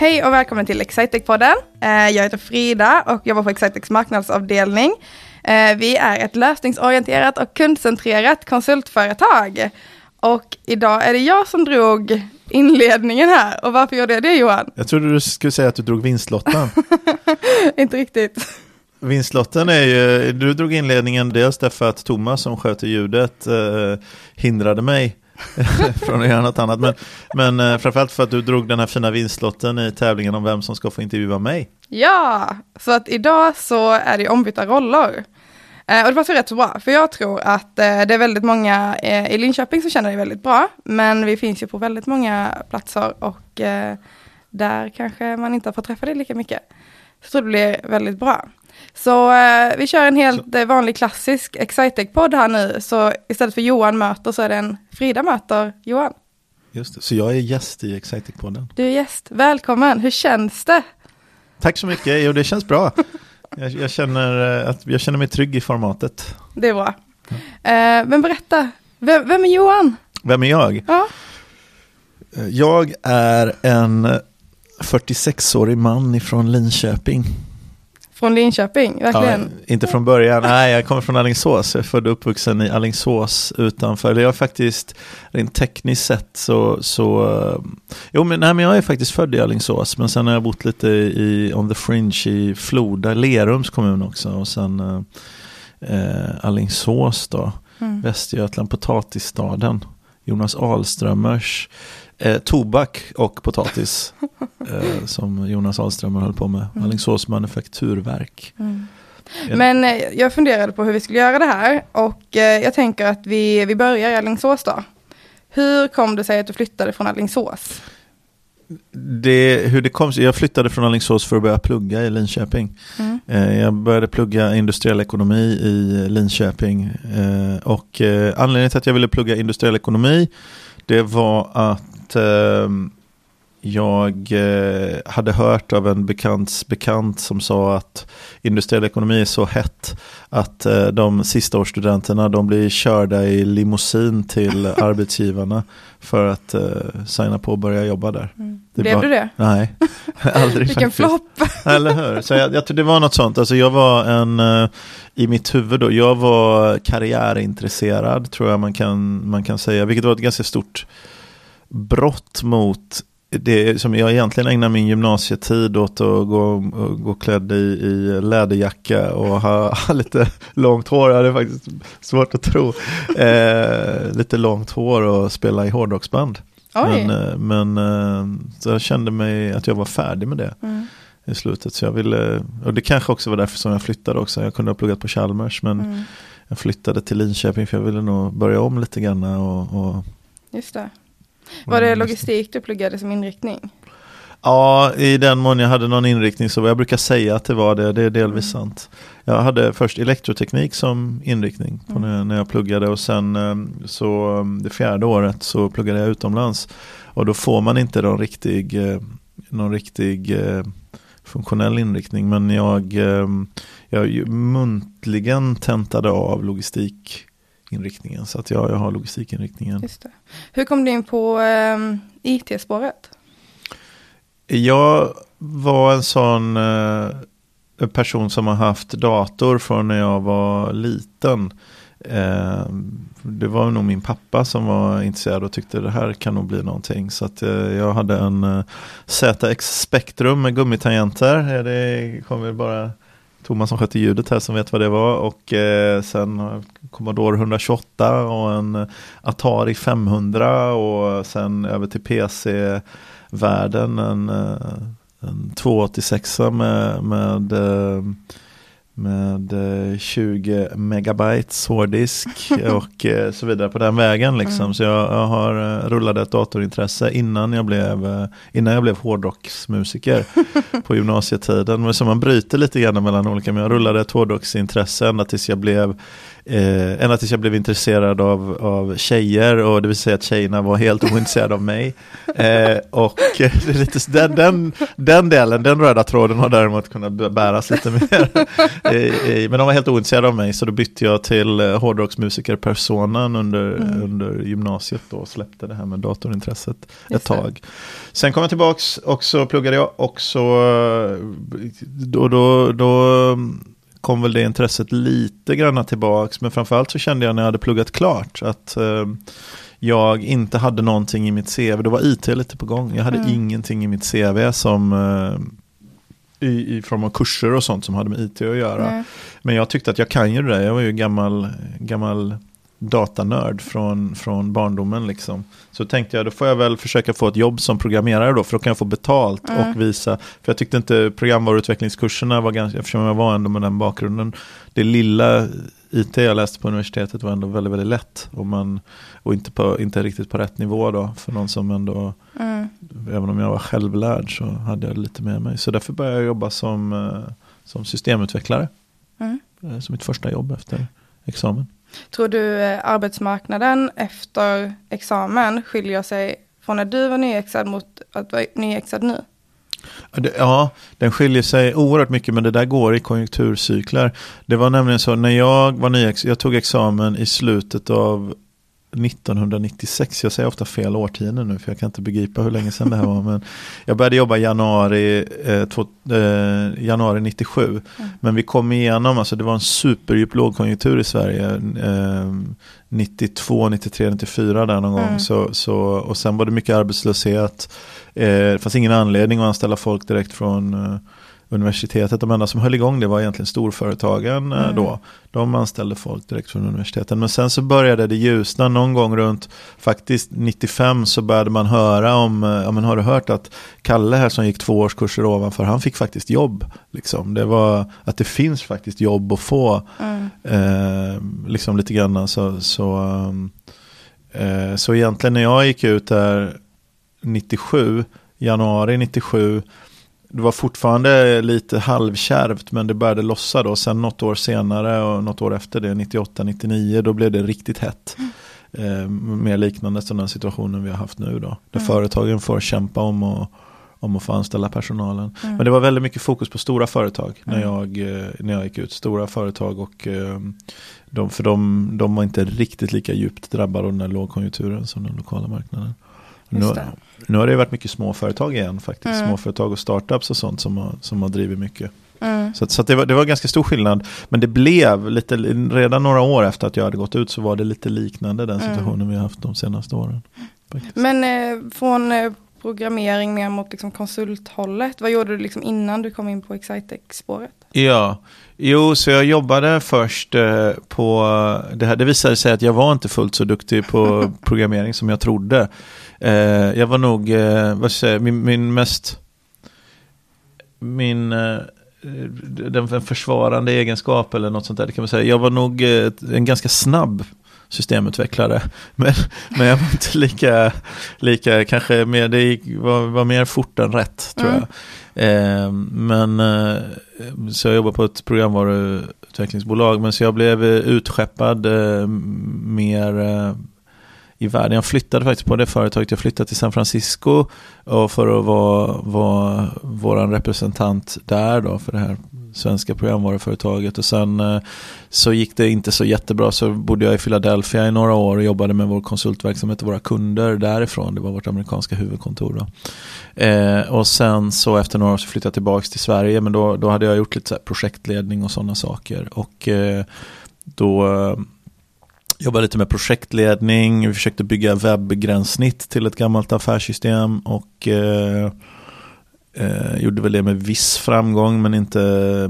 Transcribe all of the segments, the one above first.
Hej och välkommen till Excitec-podden. Eh, Jag heter Frida och jobbar på Excitecs marknadsavdelning. Eh, Vi är ett lösningsorienterat och kundcentrerat konsultföretag. Och idag är det jag som drog inledningen här. Och varför gjorde jag det Johan? Jag trodde du skulle säga att du drog vinstlotten. Inte riktigt. Vinstlotten är ju, du drog inledningen dels därför att Thomas som sköter ljudet eh, hindrade mig från att göra något annat. Men, men eh, framförallt för att du drog den här fina vinstlotten i tävlingen om vem som ska få intervjua mig. Ja, så att idag så är det ombytta roller. Eh, och det passar rätt så bra, för jag tror att eh, det är väldigt många eh, i Linköping som känner det väldigt bra, men vi finns ju på väldigt många platser och eh, där kanske man inte har fått träffa dig lika mycket. Så jag tror det blir väldigt bra. Så eh, vi kör en helt eh, vanlig klassisk Excitec-podd här nu, så istället för Johan möter så är det en Frida möter Johan. Just det. Så jag är gäst i Exciting-podden. Du är gäst, välkommen, hur känns det? Tack så mycket, jo det känns bra. Jag, jag, känner, eh, att, jag känner mig trygg i formatet. Det är bra. Eh, men berätta, vem, vem är Johan? Vem är jag? Ja. Jag är en 46-årig man ifrån Linköping. Från Linköping, verkligen. Ja, inte från början, nej jag kommer från Alingsås, jag är född och uppvuxen i Alingsås utanför, eller jag är faktiskt rent tekniskt sett så, så jo men, nej, men jag är faktiskt född i Alingsås, men sen har jag bott lite i, on the fringe i Floda, Lerums kommun också, och sen eh, Alingsås då, mm. Västergötland, potatisstaden, Jonas Ahlströmers Eh, tobak och potatis eh, som Jonas Ahlström höll på med. Mm. Alingsås manufakturverk. Mm. Men eh, jag funderade på hur vi skulle göra det här och eh, jag tänker att vi, vi börjar i Alingsås då. Hur kom det sig att du flyttade från Alingsås? Det, hur det kom Jag flyttade från Alingsås för att börja plugga i Linköping. Mm. Eh, jag började plugga industriell ekonomi i Linköping. Eh, och anledningen till att jag ville plugga industriell ekonomi det var att eh, jag eh, hade hört av en bekants bekant som sa att industriell ekonomi är så hett att eh, de sista årsstudenterna de blir körda i limousin till arbetsgivarna för att eh, signa på och börja jobba där. Mm. Det Blev var, du det? Nej, aldrig Vilken flopp! Eller hur? Så jag, jag tror det var något sånt. Alltså jag var en, uh, i mitt huvud då, jag var karriärintresserad tror jag man kan, man kan säga, vilket var ett ganska stort brott mot det som jag egentligen ägnar min gymnasietid åt att gå, gå klädd i, i läderjacka och ha, ha lite långt hår, det är faktiskt svårt att tro. Eh, lite långt hår och spela i hårdrocksband. Oj. Men, eh, men eh, så jag kände mig att jag var färdig med det mm. i slutet. Så jag ville, och det kanske också var därför som jag flyttade också. Jag kunde ha pluggat på Chalmers men mm. jag flyttade till Linköping för jag ville nog börja om lite grann. Och, och Just det. Var det logistik du pluggade som inriktning? Ja, i den mån jag hade någon inriktning så jag brukar säga att det var det, det är delvis mm. sant. Jag hade först elektroteknik som inriktning mm. när, jag pluggade och sen eh, så eh, det fjärde året så pluggade jag utomlands. Och då får man inte någon riktig, eh, någon riktig funktionell inriktning men jag, jag muntligen tentade av logistik inriktningen. Så att jag, jag har logistikinriktningen. Just det. Hur kom du in på um, IT-spåret? Jag var en sån uh, person som har haft dator från när jag var liten. Uh, det var nog min pappa som var intresserad och tyckte det här kan nog bli någonting. Så att uh, jag hade en uh, ZX Spectrum med gummitangenter. Det kommer bara Thomas som skötte ljudet här som vet vad det var och eh, sen Commodore 128 och en Atari 500 och sen över till PC-världen en, eh, en 286 med, med eh, med 20 eh, megabytes hårddisk och eh, så vidare på den vägen liksom. Mm. Så jag, jag har eh, rullade ett datorintresse innan jag blev, innan jag blev hårdrocksmusiker på gymnasietiden. Men så man bryter lite grann mellan olika, men jag rullade ett hårdrocksintresse ända tills jag blev Eh, ända tills jag blev intresserad av, av tjejer och det vill säga att tjejerna var helt ointresserade av mig. Eh, och det är lite, den, den, den delen, den röda tråden har däremot kunnat bäras lite mer men de var helt ointresserade av mig så då bytte jag till eh, hårdrocksmusiker-personan under, mm. under gymnasiet då och släppte det här med datorintresset ett tag. Sen kom jag tillbaks och så pluggade jag och så då, då, då kom väl det intresset lite grann tillbaks men framförallt så kände jag när jag hade pluggat klart att eh, jag inte hade någonting i mitt CV. Det var IT lite på gång. Jag hade mm. ingenting i mitt CV som eh, i, i form av kurser och sånt som hade med IT att göra. Mm. Men jag tyckte att jag kan ju det där. Jag var ju gammal, gammal datanörd från, från barndomen. Liksom. Så tänkte jag, då får jag väl försöka få ett jobb som programmerare då, för då kan jag få betalt mm. och visa. För jag tyckte inte programvaruutvecklingskurserna var ganska, eftersom jag var ändå med den bakgrunden, det lilla IT jag läste på universitetet var ändå väldigt, väldigt lätt. Och, man, och inte, på, inte riktigt på rätt nivå då, för någon som ändå, mm. även om jag var självlärd så hade jag lite med mig. Så därför började jag jobba som, eh, som systemutvecklare. Mm. Eh, som mitt första jobb efter examen. Tror du eh, arbetsmarknaden efter examen skiljer sig från när du var nyexad mot att vara nyexad nu? Ja, den skiljer sig oerhört mycket men det där går i konjunkturcykler. Det var nämligen så när jag var nyexad, jag tog examen i slutet av 1996, jag säger ofta fel årtionde nu för jag kan inte begripa hur länge sedan det här var. Men jag började jobba januari, eh, två, eh, januari 97. Mm. Men vi kom igenom, alltså det var en superdjup lågkonjunktur i Sverige. Eh, 92, 93, 94 där någon mm. gång. Så, så, och sen var det mycket arbetslöshet. Eh, det fanns ingen anledning att anställa folk direkt från eh, universitetet. De enda som höll igång det var egentligen storföretagen eh, mm. då. De anställde folk direkt från universiteten. Men sen så började det ljusna någon gång runt faktiskt 95 så började man höra om, eh, ja men har du hört att Kalle här som gick två årskurser ovanför, han fick faktiskt jobb. Liksom. Det var att det finns faktiskt jobb att få. Mm. Eh, liksom lite grann så, så, eh, så egentligen när jag gick ut där 97, januari 97 det var fortfarande lite halvkärvt men det började lossa då. Sen något år senare och något år efter det, 98-99, då blev det riktigt hett. Mm. Eh, mer liknande den situationen vi har haft nu då. Där mm. företagen får kämpa om, och, om att få anställa personalen. Mm. Men det var väldigt mycket fokus på stora företag när, mm. jag, eh, när jag gick ut. Stora företag och eh, de, för de, de var inte riktigt lika djupt drabbade av den här lågkonjunkturen som den lokala marknaden. Nu, nu, har det varit mycket småföretag igen faktiskt. Mm. Småföretag och startups och sånt som har, som har drivit mycket. Mm. Så, så det, var, det var ganska stor skillnad. Men det blev lite, redan några år efter att jag hade gått ut så var det lite liknande den mm. situationen mm. vi har haft de senaste åren. Faktiskt. Men eh, från eh, programmering ner mot liksom konsulthållet, vad gjorde du liksom innan du kom in på Excitec-spåret? Ja, jo, så jag jobbade först eh, på, det här, det visade sig att jag var inte fullt så duktig på programmering som jag trodde. Eh, jag var nog, eh, vad ska jag säga, min, min mest, min, eh, den försvarande egenskap eller något sånt där, det kan man säga. Jag var nog eh, en ganska snabb systemutvecklare. Men, men jag var inte lika, lika kanske mer, det var, var mer fort än rätt tror mm. jag. Eh, men eh, så jag jobbar på ett programvaruutvecklingsbolag men så jag blev utskeppad eh, mer eh, i världen. Jag flyttade faktiskt på det företaget. Jag flyttade till San Francisco och för att vara, vara vår representant där då för det här svenska programvaruföretaget. Och sen eh, så gick det inte så jättebra så bodde jag i Philadelphia i några år och jobbade med vår konsultverksamhet och våra kunder därifrån. Det var vårt amerikanska huvudkontor då. Eh, och sen så efter några år så flyttade jag tillbaka till Sverige men då, då hade jag gjort lite projektledning och sådana saker. Och eh, då jobbade lite med projektledning, vi försökte bygga webbgränssnitt till ett gammalt affärssystem och eh, eh, gjorde väl det med viss framgång men inte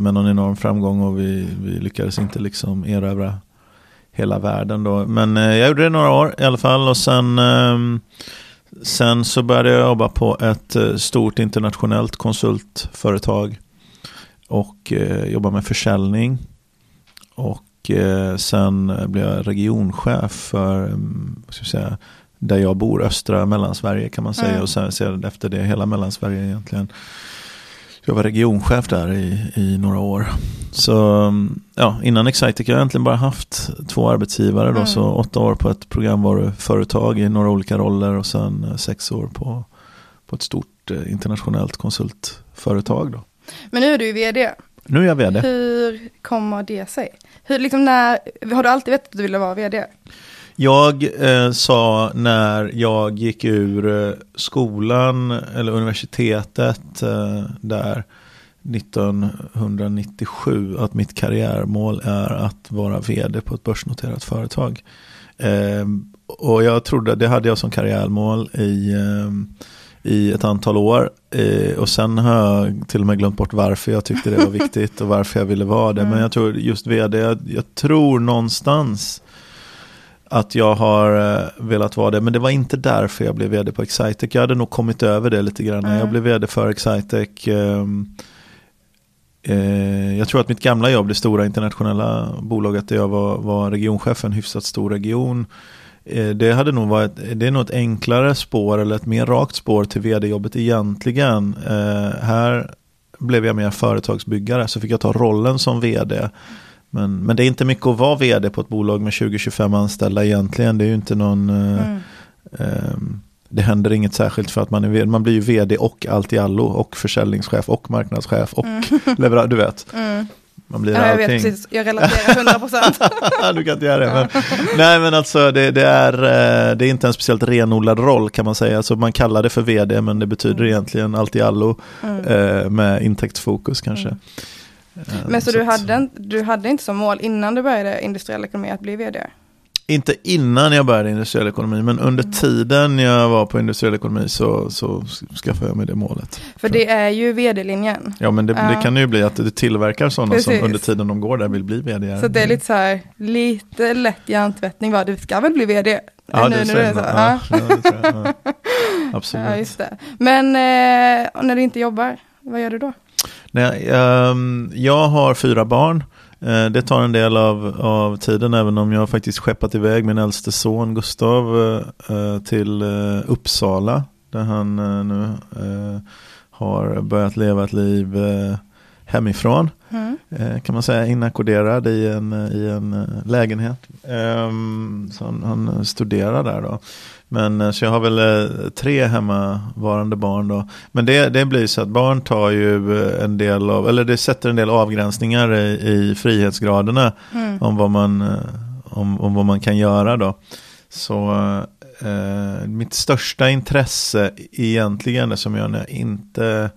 med någon enorm framgång och vi, vi lyckades inte liksom erövra hela världen då. Men eh, jag gjorde det några år i alla fall och sen, eh, sen så började jag jobba på ett eh, stort internationellt konsultföretag och eh, jobba med försäljning. Och eh, sen blev jag regionchef för, mm, vad ska jag säga, där jag bor, östra Mellansverige kan man säga. Mm. Och sen, sen efter det hela Mellansverige egentligen. Jag var regionchef där i, i några år. Så mm, ja, innan Excitec har jag egentligen bara haft två arbetsgivare. Då, mm. Så åtta år på ett programvaruföretag i några olika roller och sen eh, sex år på, på ett stort eh, internationellt konsultföretag. Då. Men nu är du vd Nu är jag vd. Hur kommer det sig? Hur, liksom när, har du alltid vetat att du ville vara vd? Jag eh, sa när jag gick ur eh, skolan eller universitetet eh, där 1997 att mitt karriärmål är att vara vd på ett börsnoterat företag. Eh, och jag trodde, det hade jag som karriärmål i, eh, i ett antal år. Eh, och sen har jag till och med glömt bort varför jag tyckte det var viktigt och varför jag ville vara det. Mm. Men jag tror just vd, jag, jag tror någonstans att jag har eh, velat vara det. Men det var inte därför jag blev vd på Excitec. Jag hade nog kommit över det lite grann. Mm. Jag blev vd för Excitec. Eh, eh, jag tror att mitt gamla jobb, det stora internationella bolaget där jag var, var regionchef en hyfsat stor region. Eh, det, hade nog varit, det är nog ett enklare spår eller ett mer rakt spår till vd-jobbet egentligen. Eh, här blev jag mer företagsbyggare så fick jag ta rollen som vd. Men, men det är inte mycket att vara vd på ett bolag med 20-25 anställda egentligen. Det är ju inte någon... Eh, mm. Eh, det händer inget särskilt för att man är vd. Man blir ju vd och allt i allo och försäljningschef och marknadschef och mm. leverantör. Du vet. Mm. Man blir ja, jag vet precis, jag relaterar 100%. du kan inte göra det. Men, nej men alltså det, det, är, eh, det är inte en speciellt renodlad roll kan man säga. Alltså, man kallar det för vd men det betyder mm. egentligen allt i allo mm. eh, med intäktsfokus kanske. Mm. Men så, så du, hade, du hade inte som mål innan du började industriell ekonomi att bli vd? Inte innan jag började industriell ekonomi, men under mm. tiden jag var på industriell ekonomi så, så skaffade jag mig det målet. För det är ju vd-linjen. Ja, men det, det, kan ju bli att det tillverkar sådana Precis. som under tiden de går där vill bli vd. Så det är lite så här, lite lätt hjärntvättning, va? du ska väl bli vd? Ja, nu, det säger man. Ja, ja, det ja. Absolut. Ja, just det. Men eh, när du inte jobbar, vad gör du då? Nej, um, jag har fyra barn. Uh, det tar en del av, av tiden även om jag faktiskt skeppat iväg min äldste son Gustav uh, till uh, Uppsala. Där han nu har börjat leva ett liv hemifrån. Mm. Kan man säga inackorderad i en, i en lägenhet. Um, så han, han studerar där då. Men eh, så jag har väl eh, tre hemmavarande barn då. Men det, det blir så att barn tar ju eh, en del av, eller det sätter en del avgränsningar i, i frihetsgraderna mm. om, vad man, om, om vad man kan göra då. Så eh, mitt största intresse egentligen, som jag när jag inte, eh,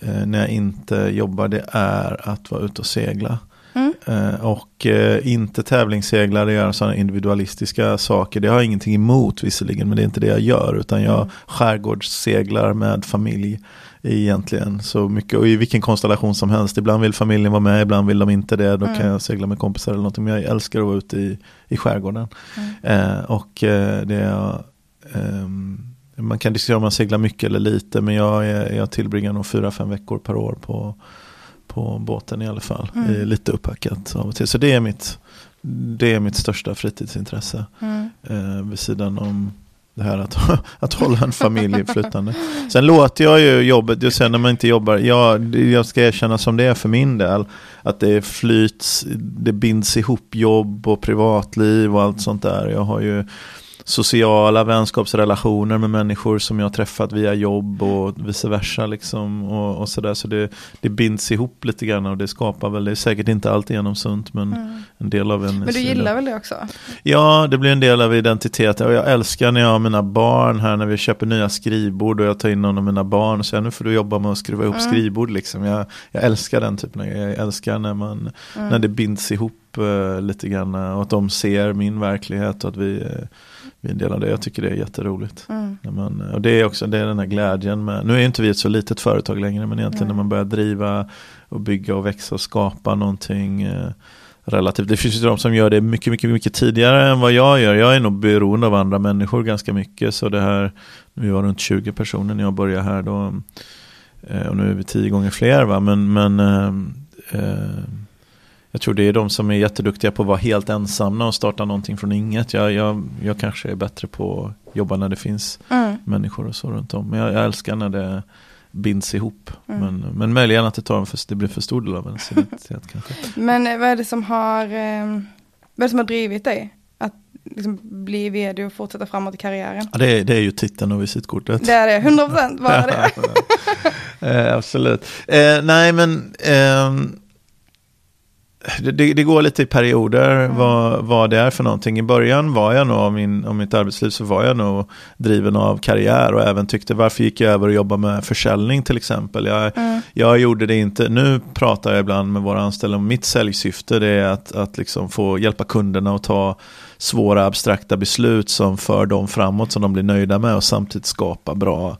när jag inte jobbar, det är att vara ute och segla. Mm. Eh, och eh, inte tävlingsseglare göra sådana individualistiska saker. Det har jag ingenting emot visserligen, men det är inte det jag gör. Utan jag mm. skärgårdsseglar med familj egentligen. Så mycket, och i vilken konstellation som helst. Ibland vill familjen vara med, ibland vill de inte det. Då mm. kan jag segla med kompisar eller någonting. Men jag älskar att vara ute i, i skärgården. Mm. Eh, och eh, det är eh, man kan diskutera om man seglar mycket eller lite, men jag, jag tillbringar nog fyra, fem veckor per år på, på båten i alla fall. Mm. Lite upphackat av och till. Så det är mitt, det är mitt största fritidsintresse. Mm. Eh, vid sidan om det här att, att hålla en familj flytande. Sen låter jag ju jobbet, säger när man inte jobbar, jag, jag ska erkänna som det är för min del, att det flyts, det binds ihop jobb och privatliv och allt sånt där. Jag har ju sociala vänskapsrelationer med människor som jag träffat via jobb och vice versa. Liksom, och, och sådär. Så det, det binds ihop lite grann och det skapar väl, det är säkert inte alltigenom sunt men mm. en del av en... Men du gillar väl det också? Ja, det blir en del av identiteten och jag älskar när jag har mina barn här när vi köper nya skrivbord och jag tar in någon av mina barn och säger nu får du jobba med att skruva ihop mm. skrivbord liksom. Jag, jag älskar den typen av Jag älskar när, man, mm. när det binds ihop uh, lite grann och att de ser min verklighet och att vi uh, vi är en del av det. Jag tycker det är jätteroligt. Mm. Man, och det är också det är den här glädjen med, nu är inte vi ett så litet företag längre men egentligen mm. när man börjar driva och bygga och växa och skapa någonting eh, relativt. Det finns ju de som gör det mycket, mycket, mycket tidigare än vad jag gör. Jag är nog beroende av andra människor ganska mycket. Så det här, vi var runt 20 personer när jag började här då. Eh, och nu är vi tio gånger fler va. Men, men eh, eh jag tror det är de som är jätteduktiga på att vara helt ensamma och starta någonting från inget. Jag, jag, jag kanske är bättre på att jobba när det finns mm. människor och så runt om. Men jag, jag älskar när det binds ihop. Mm. Men, men möjligen att det, tar för, det blir för stor del av ens identitet kanske. Men eh, vad är det som har, eh, vad är som har drivit dig? Att liksom bli vd och fortsätta framåt i karriären? Ja, det, är, det är ju titeln och visitkortet. Det är det, 100% bara det. eh, absolut. Eh, nej, men ehm, det, det, går lite i perioder mm. vad, vad det är för någonting. I början var jag nog, av, min, av mitt arbetsliv så var jag nog driven av karriär och även tyckte varför gick jag över och jobba med försäljning till exempel. Jag, mm. jag gjorde det inte, nu pratar jag ibland med våra anställda om mitt säljsyfte det är att, att liksom få hjälpa kunderna att ta svåra abstrakta beslut som för dem framåt som de blir nöjda med och samtidigt skapa bra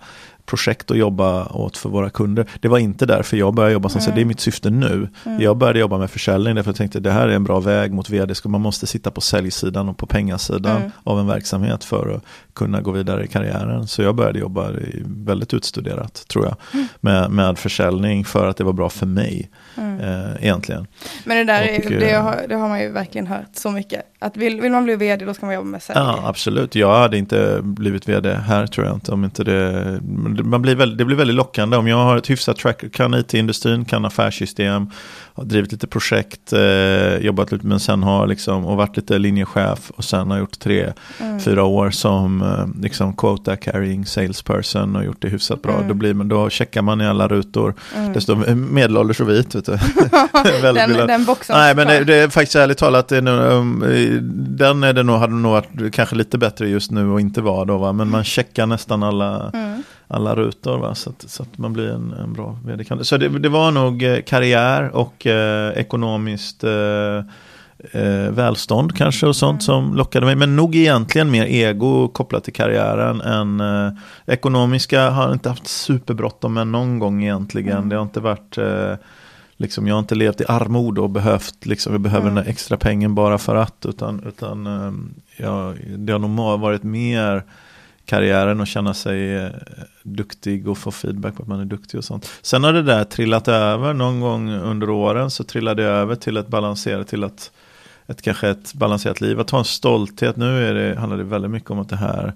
projekt att jobba åt för våra kunder. Det var inte därför jag började jobba som mm. det är mitt syfte nu. Mm. Jag började jobba med försäljning därför jag tänkte det här är en bra väg mot vd. Man måste sitta på säljsidan och på pengasidan mm. av en verksamhet för att kunna gå vidare i karriären. Så jag började jobba väldigt utstuderat tror jag mm. med, med försäljning för att det var bra för mig mm. eh, egentligen. Men det där och, är, det, eh, har, det har man ju verkligen hört så mycket. Att vill, vill man bli vd då ska man jobba med sälj. Ja absolut, jag hade inte blivit vd här tror jag inte. Om inte det, man blir väldigt, det blir väldigt lockande om jag har ett hyfsat track, kan it-industrin, kan affärssystem har drivit lite projekt, eh, jobbat lite men sen har liksom och varit lite linjechef och sen har gjort tre, mm. fyra år som eh, liksom quota carrying salesperson och gjort det hyfsat bra. Mm. Då, blir man, då checkar man i alla rutor. Mm. Det står medelålders och vit. Vet du. den, den boxen. Nej men det, det, är faktiskt ärligt talat, det är nog, um, den är det nog, hade nog varit kanske lite bättre just nu och inte var då va. Men man checkar nästan alla mm alla rutor. Va? Så, att, så att man blir en, en bra vd. Så det, det var nog eh, karriär och eh, ekonomiskt eh, eh, välstånd kanske och sånt mm. som lockade mig. Men nog egentligen mer ego kopplat till karriären än eh, ekonomiska har inte haft superbråttom med någon gång egentligen. Mm. Det har inte varit eh, Liksom, jag har inte levt i armod och behövt, liksom, jag behöver mm. den extra pengen bara för att. Utan, utan jag, det har nog varit mer karriären och känna sig eh, duktig och få feedback på att man är duktig och sånt. Sen har det där trillat över någon gång under åren så trillade det över till ett balanserat, till att ett, kanske ett balanserat liv. Att ha en stolthet, nu är det, handlar det väldigt mycket om att det här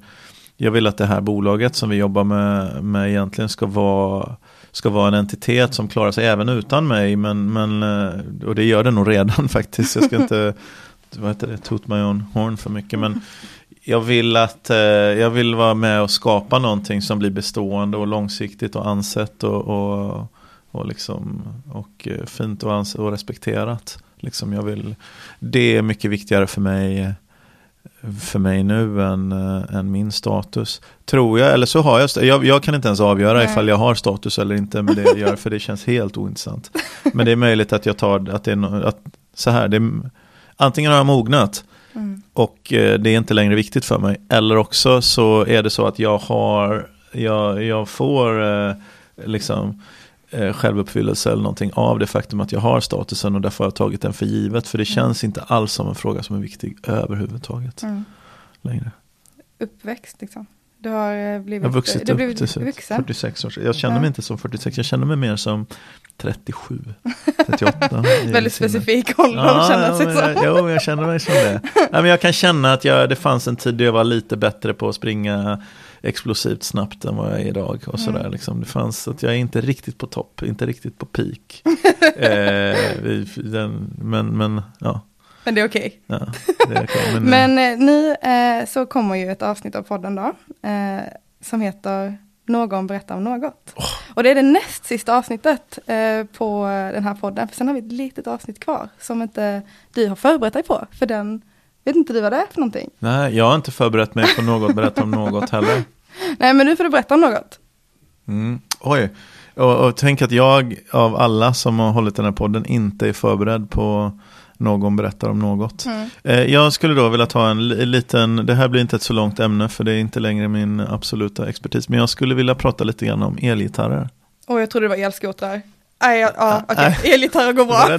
jag vill att det här bolaget som vi jobbar med, med egentligen ska vara ska vara en entitet som klarar sig även utan mig. Men, men, eh, och det gör det nog redan faktiskt. Jag ska inte vad heter det, toot my own horn för mycket. Men jag vill att eh, jag vill vara med och skapa någonting som blir bestående och långsiktigt och ansett och, och, och, liksom, och eh, fint och, ans och respekterat. Liksom jag vill, det är mycket viktigare för mig för mig nu än, äh, än min status. Tror jag, eller så har jag, jag, jag kan inte ens avgöra Nej. ifall jag har status eller inte med det jag gör, för det känns helt ointressant. Men det är möjligt att jag tar, att det är, att, så här, det, antingen har jag mognat Mm. Och eh, det är inte längre viktigt för mig. Eller också så är det så att jag har, jag, jag får eh, liksom eh, självuppfyllelse eller någonting av det faktum att jag har statusen och därför har jag tagit den för givet. För det mm. känns inte alls som en fråga som är viktig överhuvudtaget mm. längre. Uppväxt liksom. Du har blivit, jag har vuxit du upp blivit till vuxen. 46 år. Jag känner mig inte som 46, jag känner mig mer som 37, 38. Väldigt specifik ålder ja, att känna sig ja, så. Jo, jag känner mig som det. Ja, men jag kan känna att jag, det fanns en tid då jag var lite bättre på att springa explosivt snabbt än vad jag är idag. Och sådär, mm. liksom. Det fanns att jag är inte riktigt på topp, inte riktigt på peak. eh, men, men ja. Men det är okej. Okay. Ja, okay. Men, men eh, nu eh, så kommer ju ett avsnitt av podden då. Eh, som heter någon berättar om något. Oh. Och det är det näst sista avsnittet eh, på den här podden, för sen har vi ett litet avsnitt kvar som inte du har förberett dig på, för den vet inte du vad det är för någonting. Nej, jag har inte förberett mig på något, berätta om något heller. Nej, men nu får du berätta om något. Mm. Oj, och, och tänk att jag av alla som har hållit den här podden inte är förberedd på någon berättar om något. Mm. Eh, jag skulle då vilja ta en liten, det här blir inte ett så långt ämne för det är inte längre min absoluta expertis, men jag skulle vilja prata lite grann om elgitarrer. Och jag trodde det var elskotrar. Nej, ja, ja okej, okay. elgitarrer går bra.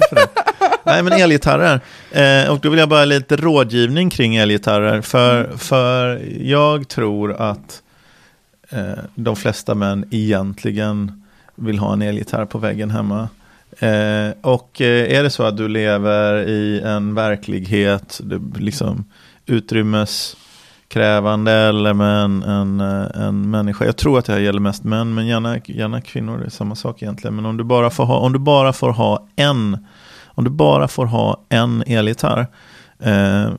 Nej, men elgitarrer. Eh, och då vill jag bara lite rådgivning kring elgitarrer. För, mm. för jag tror att eh, de flesta män egentligen vill ha en elgitarr på väggen hemma. Eh, och eh, är det så att du lever i en verklighet, liksom utrymmeskrävande eller med en, en, eh, en människa. Jag tror att det här gäller mest män, men gärna, gärna kvinnor, det är samma sak egentligen. Men om du bara får ha, om du bara får ha en, om du bara får ha en elgitarr, eh,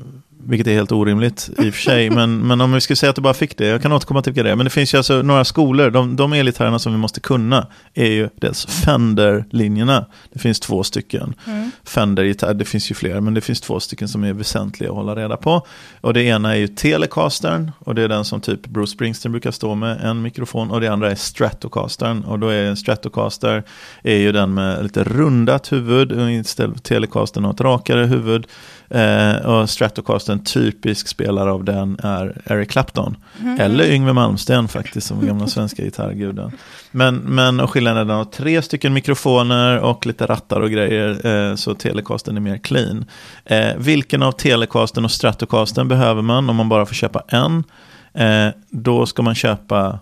vilket är helt orimligt i och för sig. men, men om vi skulle säga att du bara fick det, jag kan återkomma till det. Men det finns ju alltså några skolor, de, de elgitarrerna som vi måste kunna är ju dels Fender-linjerna. Det finns två stycken. Mm. Fender-gitarr, det finns ju fler, men det finns två stycken som är väsentliga att hålla reda på. Och det ena är ju Telecastern, och det är den som typ Bruce Springsteen brukar stå med, en mikrofon. Och det andra är Stratocastern, och då är en Stratocaster är ju den med lite rundat huvud, istället för Telecastern har ett rakare huvud. Eh, och Stratocaster, en typisk spelare av den är Eric Clapton. Mm. Eller Yngwie Malmsteen faktiskt, som gamla svenska gitarrguden. Men, men och skillnaden är att tre stycken mikrofoner och lite rattar och grejer, eh, så Telecastern är mer clean. Eh, vilken av Telecastern och Stratocastern behöver man om man bara får köpa en? Eh, då ska man köpa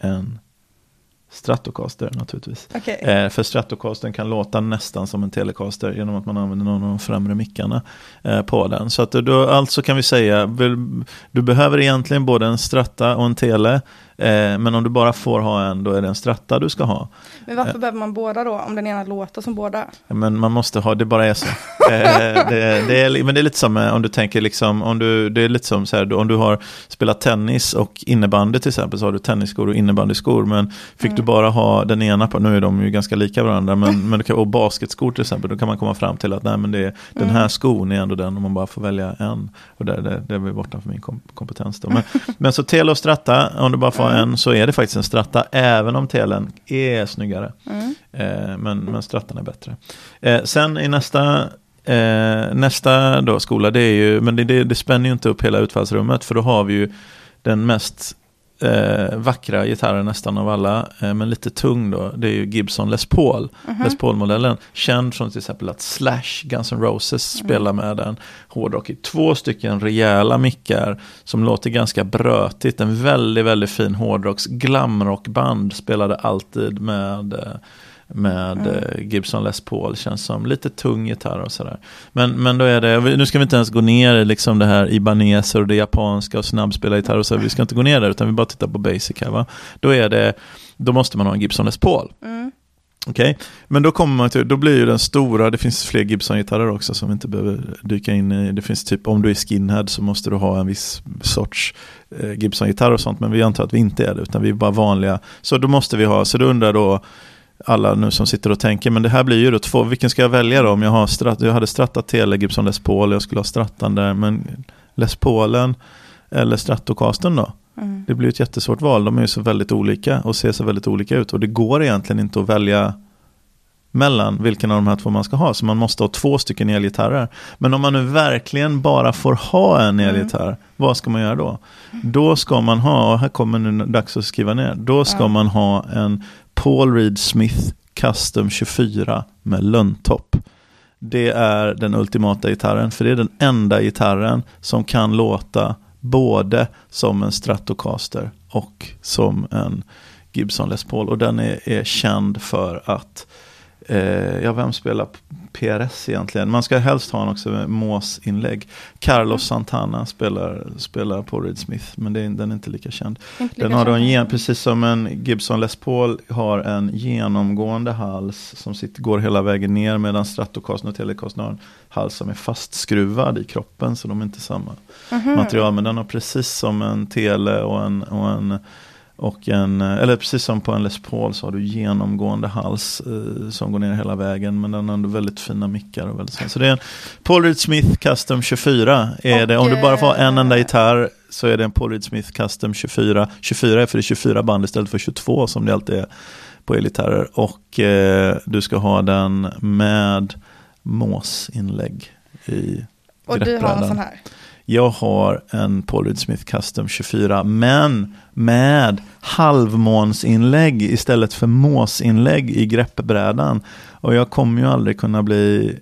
en Stratocaster naturligtvis. Okay. Eh, för Stratocastern kan låta nästan som en Telecaster genom att man använder någon av de främre mickarna eh, på den. Så att du, alltså kan vi säga, du behöver egentligen både en Stratta och en Tele. Eh, men om du bara får ha en, då är det en Stratta du ska ha. Men varför eh, behöver man båda då, om den ena låter som båda? Men man måste ha, det bara är så. eh, det, det, är, men det är lite som om du tänker liksom, om du, det är lite som så här, om du har spelat tennis och innebandy till exempel, så har du tennisskor och innebandyskor, men fick mm. du bara ha den ena på, nu är de ju ganska lika varandra, men, men du kan, och basketskor till exempel, då kan man komma fram till att nej men det är, mm. den här skon är ändå den om man bara får välja en. Och det, det, det är borta för min kompetens då. Men, men så Tele och Stratta, om du bara får en så är det faktiskt en Stratta, även om Telen är snyggare. Mm. Eh, men, men Strattan är bättre. Eh, sen i nästa eh, nästa då, skola, det är ju, men det, det, det spänner ju inte upp hela utfallsrummet, för då har vi ju den mest eh, vackra gitarrer nästan av alla, eh, men lite tung då. Det är ju Gibson Les Paul. Mm -hmm. Les Paul-modellen, känd från till exempel att Slash, Guns N' Roses mm. spelar med den. Hårdrock i två stycken rejäla mickar som låter ganska brötigt. En väldigt, väldigt fin hårdrocks glamrockband spelade alltid med eh, med mm. Eh, Gibson Les Paul. Känns som lite tung gitarr och sådär. Men, men då är det, nu ska vi inte ens gå ner i liksom det här ibaneser och det japanska och snabbspelargitarr och så. Vi ska inte gå ner där utan vi bara tittar på basic här va. Då är det, då måste man ha en Gibson Les Paul. Mm. Okej, okay. men då kommer man till, då blir ju den stora, det finns fler Gibson-gitarrer också som inte behöver dyka in i, det finns typ, om du är skinhead så måste du ha en viss sorts eh, Gibson-gitarr och sånt, men vi antar att vi inte är det, utan vi är bara vanliga. Så då måste vi ha, så då undrar då, alla nu som sitter och tänker, men det här blir ju då två, vilken ska jag välja då? Om jag, har stratt, jag hade strattat Tele Gibson Les Paul, jag skulle ha strattan där, men Les Paulen eller Stratocastern då? Mm. Det blir ett jättesvårt val, de är ju så väldigt olika och ser så väldigt olika ut och det går egentligen inte att välja mellan vilken av de här två man ska ha. Så man måste ha två stycken elgitarrer. Men om man nu verkligen bara får ha en mm. elgitarr, mm. vad ska man göra då? Då ska man ha, och här kommer nu dags att skriva ner, då ska ja. man ha en Paul Reed Smith Custom 24 med lönntopp. Det är den ultimata gitarren, för det är den enda gitarren som kan låta både som en Stratocaster och som en Gibson Les Paul. Och den är, är känd för att Eh, ja, vem spelar PRS egentligen? Man ska helst ha en också med Mås-inlägg. Carlos mm. Santana spelar, spelar på Reed Smith, men det den är inte lika känd. Inte lika den har en, precis som en Gibson Les Paul har en genomgående hals som sitter, går hela vägen ner medan Stratocaster och Telecaster har en hals som är fastskruvad i kroppen så de är inte samma mm -hmm. material. Men den har precis som en Tele och en, och en och en, eller precis som på en Les Paul så har du genomgående hals eh, som går ner hela vägen. Men den har ändå väldigt fina mickar. Och väldigt, så det är en Paul Reed Smith Custom 24. Är och, det. Om du bara får en enda gitarr så är det en Paul Reed Smith Custom 24. 24 är för det är 24 band istället för 22 som det alltid är på elgitarrer. Och eh, du ska ha den med måsinlägg i Och du har en sån här? Jag har en Paul Smith Custom 24, men med halvmånsinlägg istället för måsinlägg i greppbrädan. Och jag kommer ju aldrig kunna bli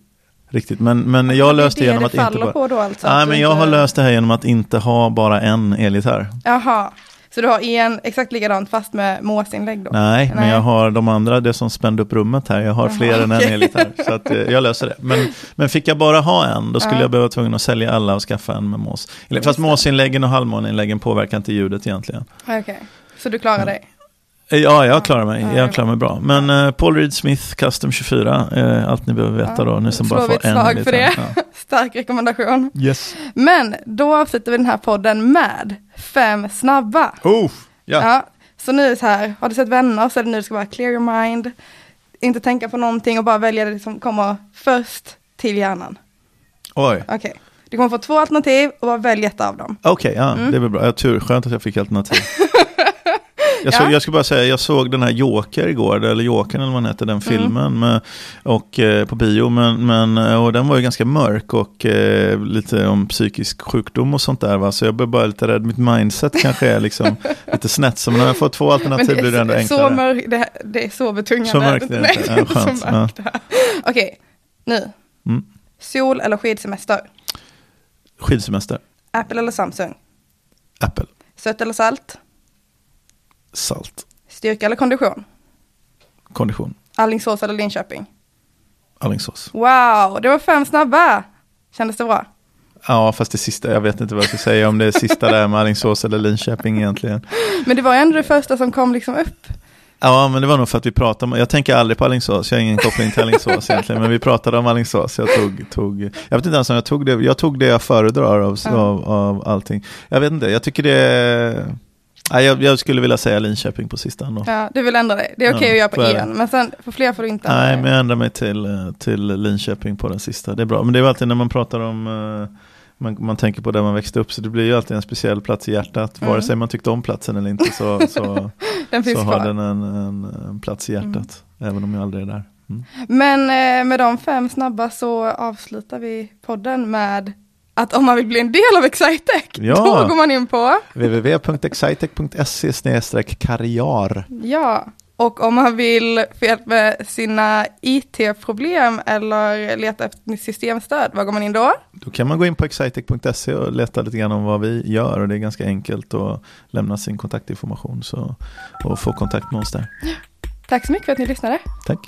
riktigt, men, men jag löste det genom att inte bara... På då alltså, Nej, men jag inte... har löst det här genom att inte ha bara en elgitarr. Jaha. Så du har en exakt likadant fast med måsinlägg då? Nej, Nej, men jag har de andra, det som spände upp rummet här. Jag har Jaha, fler okay. än en elgitarr. Så att, eh, jag löser det. Men, men fick jag bara ha en, då skulle ja. jag behöva tvungen att sälja alla och skaffa en med mås. Fast måsinläggen och halvmåninläggen påverkar inte ljudet egentligen. Okej, okay. så du klarar dig? Ja, jag klarar mig. Jag klarar mig bra. Men uh, Paul Reed Smith Custom 24 är allt ni behöver veta då. Ni som bara får en slag för det. Ja. stark rekommendation. Yes. Men då avslutar vi den här podden med fem snabba. Oh, ja. Ja, så nu är det så här, har du sett vänner så är det nu du ska bara clear your mind, inte tänka på någonting och bara välja det som kommer först till hjärnan. Oj. Okej, du kommer få två alternativ och bara välj ett av dem. Okej, ja, Mm. det är väl bra. Jag har tur, skönt att jag fick alternativ. Jag, såg, Ja. jag ska bara säga, jag såg den här Joker igår, eller Jokern eller vad den heter, den filmen, med, och, eh, på bio, men, men, eh, och den var ju ganska mörk och eh, lite om psykisk sjukdom och sånt där, va? så jag blev bara lite rädd, mitt mindset kanske är liksom lite snett, så men när jag får två alternativ blir det ändå enklare. så mörk, det, det är så betungande. Så mörkt är det inte. Ja, skönt. här. Okej, nu. Mm. Sol eller skidsemester? Skidsemester, Apple eller Samsung? Apple, Sött eller salt? Salt, Styrka eller kondition? kondition, Alingsås eller Linköping? Alingsås. Wow, det var fem snabba. Kändes det bra? Ja, fast det sista, jag vet inte vad jag ska säga om det är sista där med Alingsås eller Linköping egentligen. Men det var ändå det första som kom liksom upp. Ja, men det var nog för att vi pratade om, jag tänker aldrig på Alingsås, jag har ingen koppling till Alingsås egentligen, men vi pratade om Alingsås, jag tog, tog jag vet inte ens om jag tog det, jag tog det jag föredrar av, Ja. av, av allting. Jag vet inte, jag tycker det är, nej, jag, jag skulle vilja säga Linköping på sista ändå. Ja, du vill ändra dig. Det är okej Ja, att göra på en, men sen för fler får du inte Nej, men jag ändrar mig till, eh, till Linköping på den sista, det är bra. Men det är alltid när man pratar om, eh, man, man tänker på där man växte upp, så det blir ju alltid en speciell plats i hjärtat, Mm. vare sig man tyckte om platsen eller inte så, så, Den så har den en, en, en plats i hjärtat, även om jag aldrig är där. Mm. Men eh, med de fem snabba så avslutar vi podden med att om man vill bli en del av Excitec, Ja. då går man in på, www.excitec.se karriär. ja, och om man vill få hjälp med sina IT-problem eller leta efter systemstöd, vad går man in då? Då kan man gå in på excitec.se och leta lite grann om vad vi gör och det är ganska enkelt att lämna sin kontaktinformation så, och få kontakt med oss där. Tack så mycket för att ni lyssnade. Tack.